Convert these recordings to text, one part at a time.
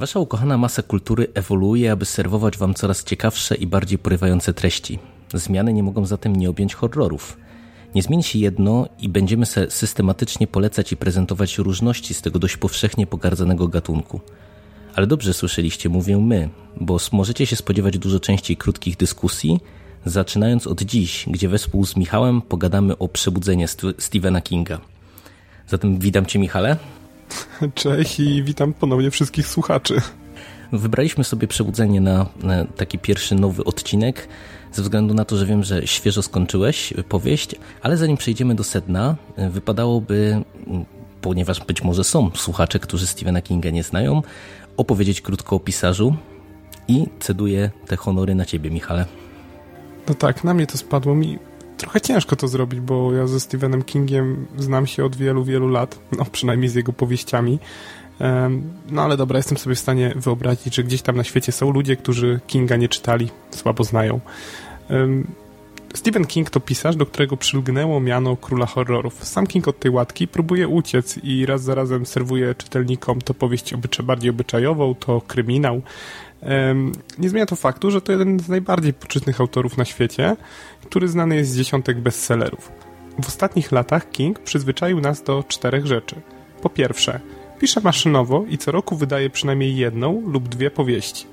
Wasza ukochana masa kultury ewoluuje, aby serwować wam coraz ciekawsze i bardziej porywające treści. Zmiany nie mogą zatem nie objąć horrorów. Nie zmieni się jedno i będziemy systematycznie polecać i prezentować różności z tego dość powszechnie pogardzanego gatunku. Ale dobrze słyszeliście, mówię my, bo możecie się spodziewać dużo częściej krótkich dyskusji, zaczynając od dziś, gdzie wespół z Michałem pogadamy o przebudzenie St Stephena Kinga. Zatem witam Cię, Michale. Cześć i witam ponownie wszystkich słuchaczy. Wybraliśmy sobie przebudzenie na, taki pierwszy nowy odcinek, ze względu na to, że wiem, że świeżo skończyłeś powieść, ale zanim przejdziemy do sedna, wypadałoby, ponieważ być może są słuchacze, którzy Stephena Kinga nie znają, opowiedzieć krótko o pisarzu i ceduję te honory na ciebie, Michale. No tak, na mnie to spadło mi trochę ciężko to zrobić, bo ja ze Stephenem Kingiem znam się od wielu, wielu lat, no przynajmniej z jego powieściami. No ale dobra, jestem sobie w stanie wyobrazić, że gdzieś tam na świecie są ludzie, którzy Kinga nie czytali, słabo znają. Stephen King to pisarz, do którego przylgnęło miano króla horrorów. Sam King od tej łatki próbuje uciec i raz za razem serwuje czytelnikom to powieść obycza bardziej obyczajową, to kryminał. Nie zmienia to faktu, że to jeden z najbardziej poczytnych autorów na świecie, który znany jest z dziesiątek bestsellerów. W ostatnich latach King przyzwyczaił nas do czterech rzeczy. Po pierwsze, pisze maszynowo i co roku wydaje przynajmniej jedną lub dwie powieści.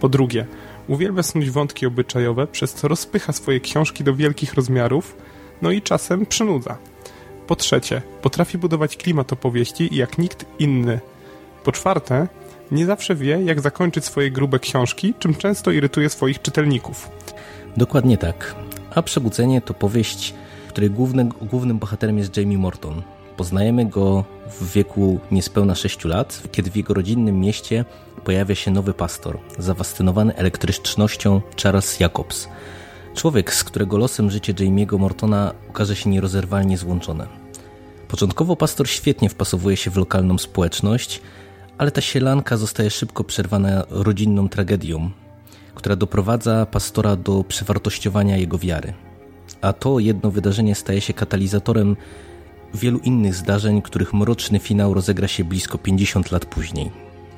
Po drugie, uwielbia snuć wątki obyczajowe, przez co rozpycha swoje książki do wielkich rozmiarów, no i czasem przynudza. Po trzecie, potrafi budować klimat opowieści jak nikt inny. Po czwarte, nie zawsze wie, jak zakończyć swoje grube książki, czym często irytuje swoich czytelników. Dokładnie tak. A Przebudzenie to powieść, której główny, głównym bohaterem jest Jamie Morton. Poznajemy go w wieku niespełna 6 lat, kiedy w jego rodzinnym mieście pojawia się nowy pastor, zafascynowany elektrycznością Charles Jacobs. Człowiek, z którego losem życie Jamie'ego Mortona okaże się nierozerwalnie złączone. Początkowo pastor świetnie wpasowuje się w lokalną społeczność, ale ta sielanka zostaje szybko przerwana rodzinną tragedią, która doprowadza pastora do przewartościowania jego wiary. A to jedno wydarzenie staje się katalizatorem wielu innych zdarzeń, których mroczny finał rozegra się blisko 50 lat później.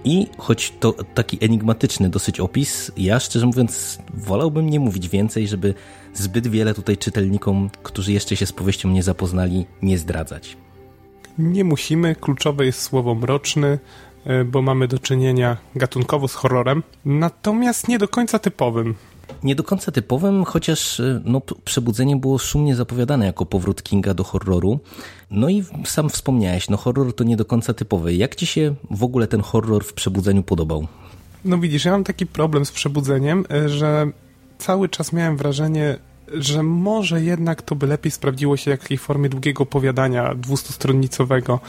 I choć to taki enigmatyczny dosyć opis, ja szczerze mówiąc wolałbym nie mówić więcej, żeby zbyt wiele tutaj czytelnikom, którzy jeszcze się z powieścią nie zapoznali, nie zdradzać. Nie musimy, kluczowe jest słowo mroczny, bo mamy do czynienia gatunkowo z horrorem, natomiast nie do końca typowym. Nie do końca typowym, chociaż e, no, Przebudzenie było szumnie zapowiadane jako powrót Kinga do horroru. No i sam wspomniałeś, no horror to nie do końca typowy. Jak ci się w ogóle ten horror w Przebudzeniu podobał? No widzisz, ja mam taki problem z Przebudzeniem, e, że cały czas miałem wrażenie, że może jednak to by lepiej sprawdziło się w jakiej formie długiego opowiadania dwustostronicowego,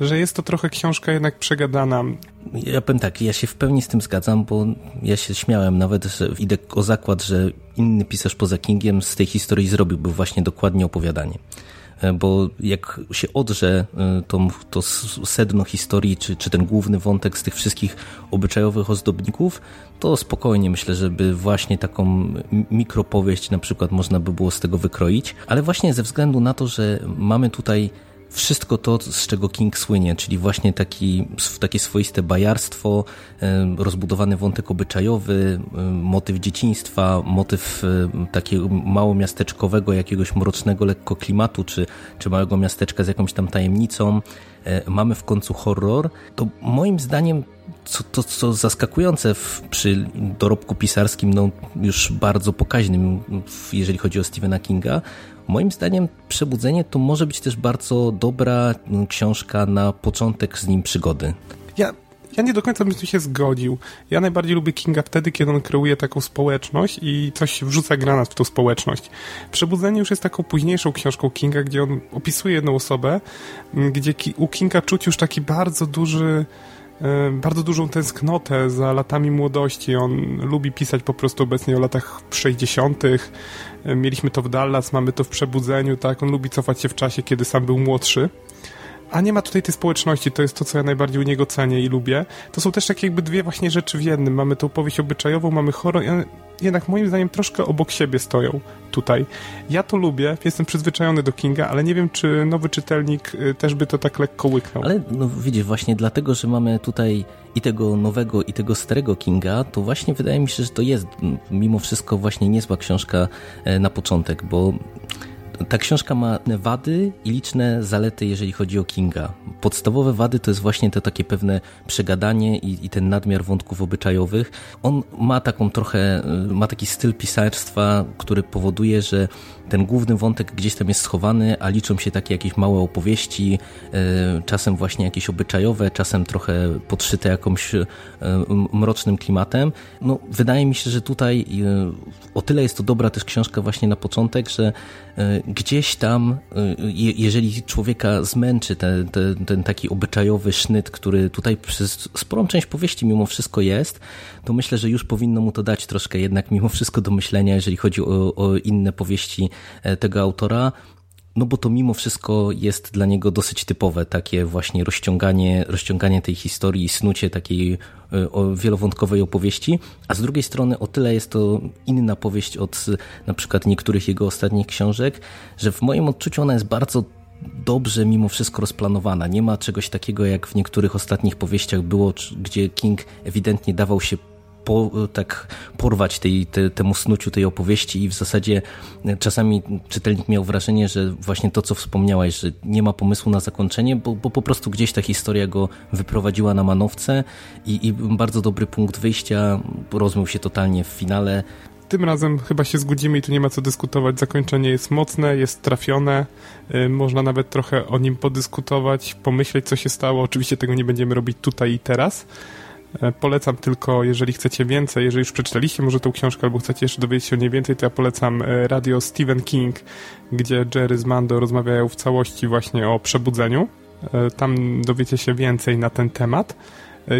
że jest to trochę książka jednak przegadana. Ja powiem tak, ja się w pełni z tym zgadzam, bo ja się śmiałem nawet, że idę o zakład, że inny pisarz poza Kingiem z tej historii zrobiłby właśnie dokładnie opowiadanie. E, bo jak się odrze e, to, to sedno historii, czy, czy ten główny wątek z tych wszystkich obyczajowych ozdobników, to spokojnie myślę, żeby właśnie taką mikropowieść na przykład można by było z tego wykroić, ale właśnie ze względu na to, że mamy tutaj wszystko to, z czego King słynie, czyli właśnie taki, takie swoiste bajarstwo, rozbudowany wątek obyczajowy, motyw dzieciństwa, motyw takiego małomiasteczkowego, jakiegoś mrocznego lekko klimatu, czy, czy małego miasteczka z jakąś tam tajemnicą, e, mamy w końcu horror, to moim zdaniem co, to, co zaskakujące w, przy dorobku pisarskim, no już bardzo pokaźnym, jeżeli chodzi o Stephena Kinga, Moim zdaniem Przebudzenie to może być też bardzo dobra mm, książka na początek z nim przygody. Ja, ja nie do końca bym się zgodził. Ja najbardziej lubię Kinga wtedy, kiedy on kreuje taką społeczność i coś wrzuca granat w tą społeczność. Przebudzenie już jest taką późniejszą książką Kinga, gdzie on opisuje jedną osobę, mm, gdzie u Kinga czuć już taki bardzo duży bardzo dużą tęsknotę za latami młodości. On lubi pisać po prostu obecnie o latach 60. E, mieliśmy to w Dallas, mamy to w Przebudzeniu, tak? On lubi cofać się w czasie, kiedy sam był młodszy. A nie ma tutaj tej społeczności, to jest to, co ja najbardziej u niego cenię i lubię. To są też takie jakby dwie właśnie rzeczy w jednym. Mamy tą powieść obyczajową, mamy horror, jednak moim zdaniem troszkę obok siebie stoją tutaj. Ja to lubię, jestem przyzwyczajony do Kinga, ale nie wiem, czy nowy czytelnik y, też by to tak lekko łyknął. Ale no widzisz, właśnie dlatego, że mamy tutaj i tego nowego, i tego starego Kinga, to właśnie wydaje mi się, że to jest mimo wszystko właśnie niezła książka e, na początek, bo ta książka ma wady i liczne zalety, jeżeli chodzi o Kinga. Podstawowe wady to jest właśnie to takie pewne przegadanie i, i, ten nadmiar wątków obyczajowych. On ma taką trochę, ma taki styl pisarstwa, który powoduje, że ten główny wątek gdzieś tam jest schowany, a liczą się takie jakieś małe opowieści, e, czasem właśnie jakieś obyczajowe, czasem trochę podszyte jakąś e, mrocznym klimatem. No, wydaje mi się, że tutaj e, o tyle jest to dobra też książka właśnie na początek, że gdzieś tam, jeżeli człowieka zmęczy ten, ten, ten taki obyczajowy sznyt, który tutaj przez sporą część powieści mimo wszystko jest, to myślę, że już powinno mu to dać troszkę jednak mimo wszystko do myślenia, jeżeli chodzi o, o inne powieści tego autora. No bo to mimo wszystko jest dla niego dosyć typowe, takie właśnie rozciąganie, rozciąganie tej historii, snucie takiej e, wielowątkowej opowieści, a z drugiej strony o tyle jest to inna powieść od na przykład niektórych jego ostatnich książek, że w moim odczuciu ona jest bardzo dobrze mimo wszystko rozplanowana. Nie ma czegoś takiego jak w niektórych ostatnich powieściach było, gdzie King ewidentnie dawał się po, tak porwać tej, te, temu snuciu tej opowieści i w zasadzie czasami czytelnik miał wrażenie, że właśnie to, co wspomniałaś, że nie ma pomysłu na zakończenie, bo, bo po prostu gdzieś ta historia go wyprowadziła na manowce i, i bardzo dobry punkt wyjścia, rozmył się totalnie w finale. Tym razem chyba się zgodzimy i tu nie ma co dyskutować. Zakończenie jest mocne, jest trafione. Yy, można nawet trochę o nim podyskutować, pomyśleć, co się stało. Oczywiście tego nie będziemy robić tutaj i teraz. E, polecam tylko, jeżeli chcecie więcej, jeżeli już przeczytaliście może tą książkę albo chcecie jeszcze dowiedzieć się o niej więcej, to ja polecam e, radio Stephen King, gdzie Jerry z Mando rozmawiają w całości właśnie o przebudzeniu. E, tam dowiecie się więcej na ten temat.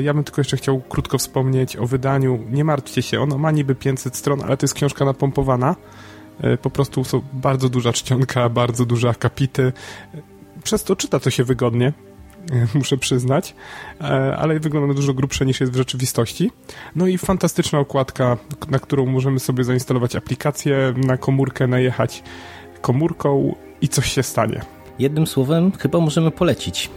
Ja bym tylko jeszcze chciał krótko wspomnieć o wydaniu. Nie martwcie się, ono ma niby 500 stron, ale to jest książka napompowana. Po prostu są bardzo duża czcionka, bardzo duże akapity. Przez to czyta to się wygodnie. muszę przyznać, e, ale wygląda dużo grubsze niż jest w rzeczywistości. No i fantastyczna okładka, na którą możemy sobie zainstalować aplikację, na komórkę najechać komórką i coś się stanie. Jednym słowem, chyba możemy polecić.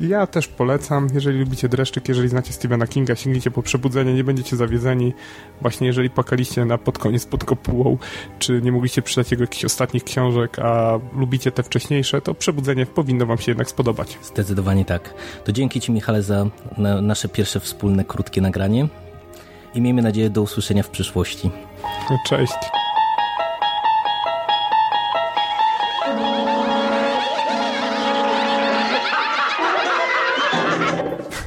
Ja też polecam, jeżeli lubicie dreszczyk, jeżeli znacie Stephena Kinga, sięgnijcie po przebudzenie, nie będziecie zawiedzeni. Właśnie jeżeli płakaliście na pod koniec pod kopułą, czy nie mogliście przeczytać jego jakichś ostatnich książek, a lubicie te wcześniejsze, to przebudzenie powinno wam się jednak spodobać. Zdecydowanie tak. To dzięki Ci Michale za nasze pierwsze wspólne krótkie nagranie i miejmy nadzieję do usłyszenia w przyszłości. Cześć.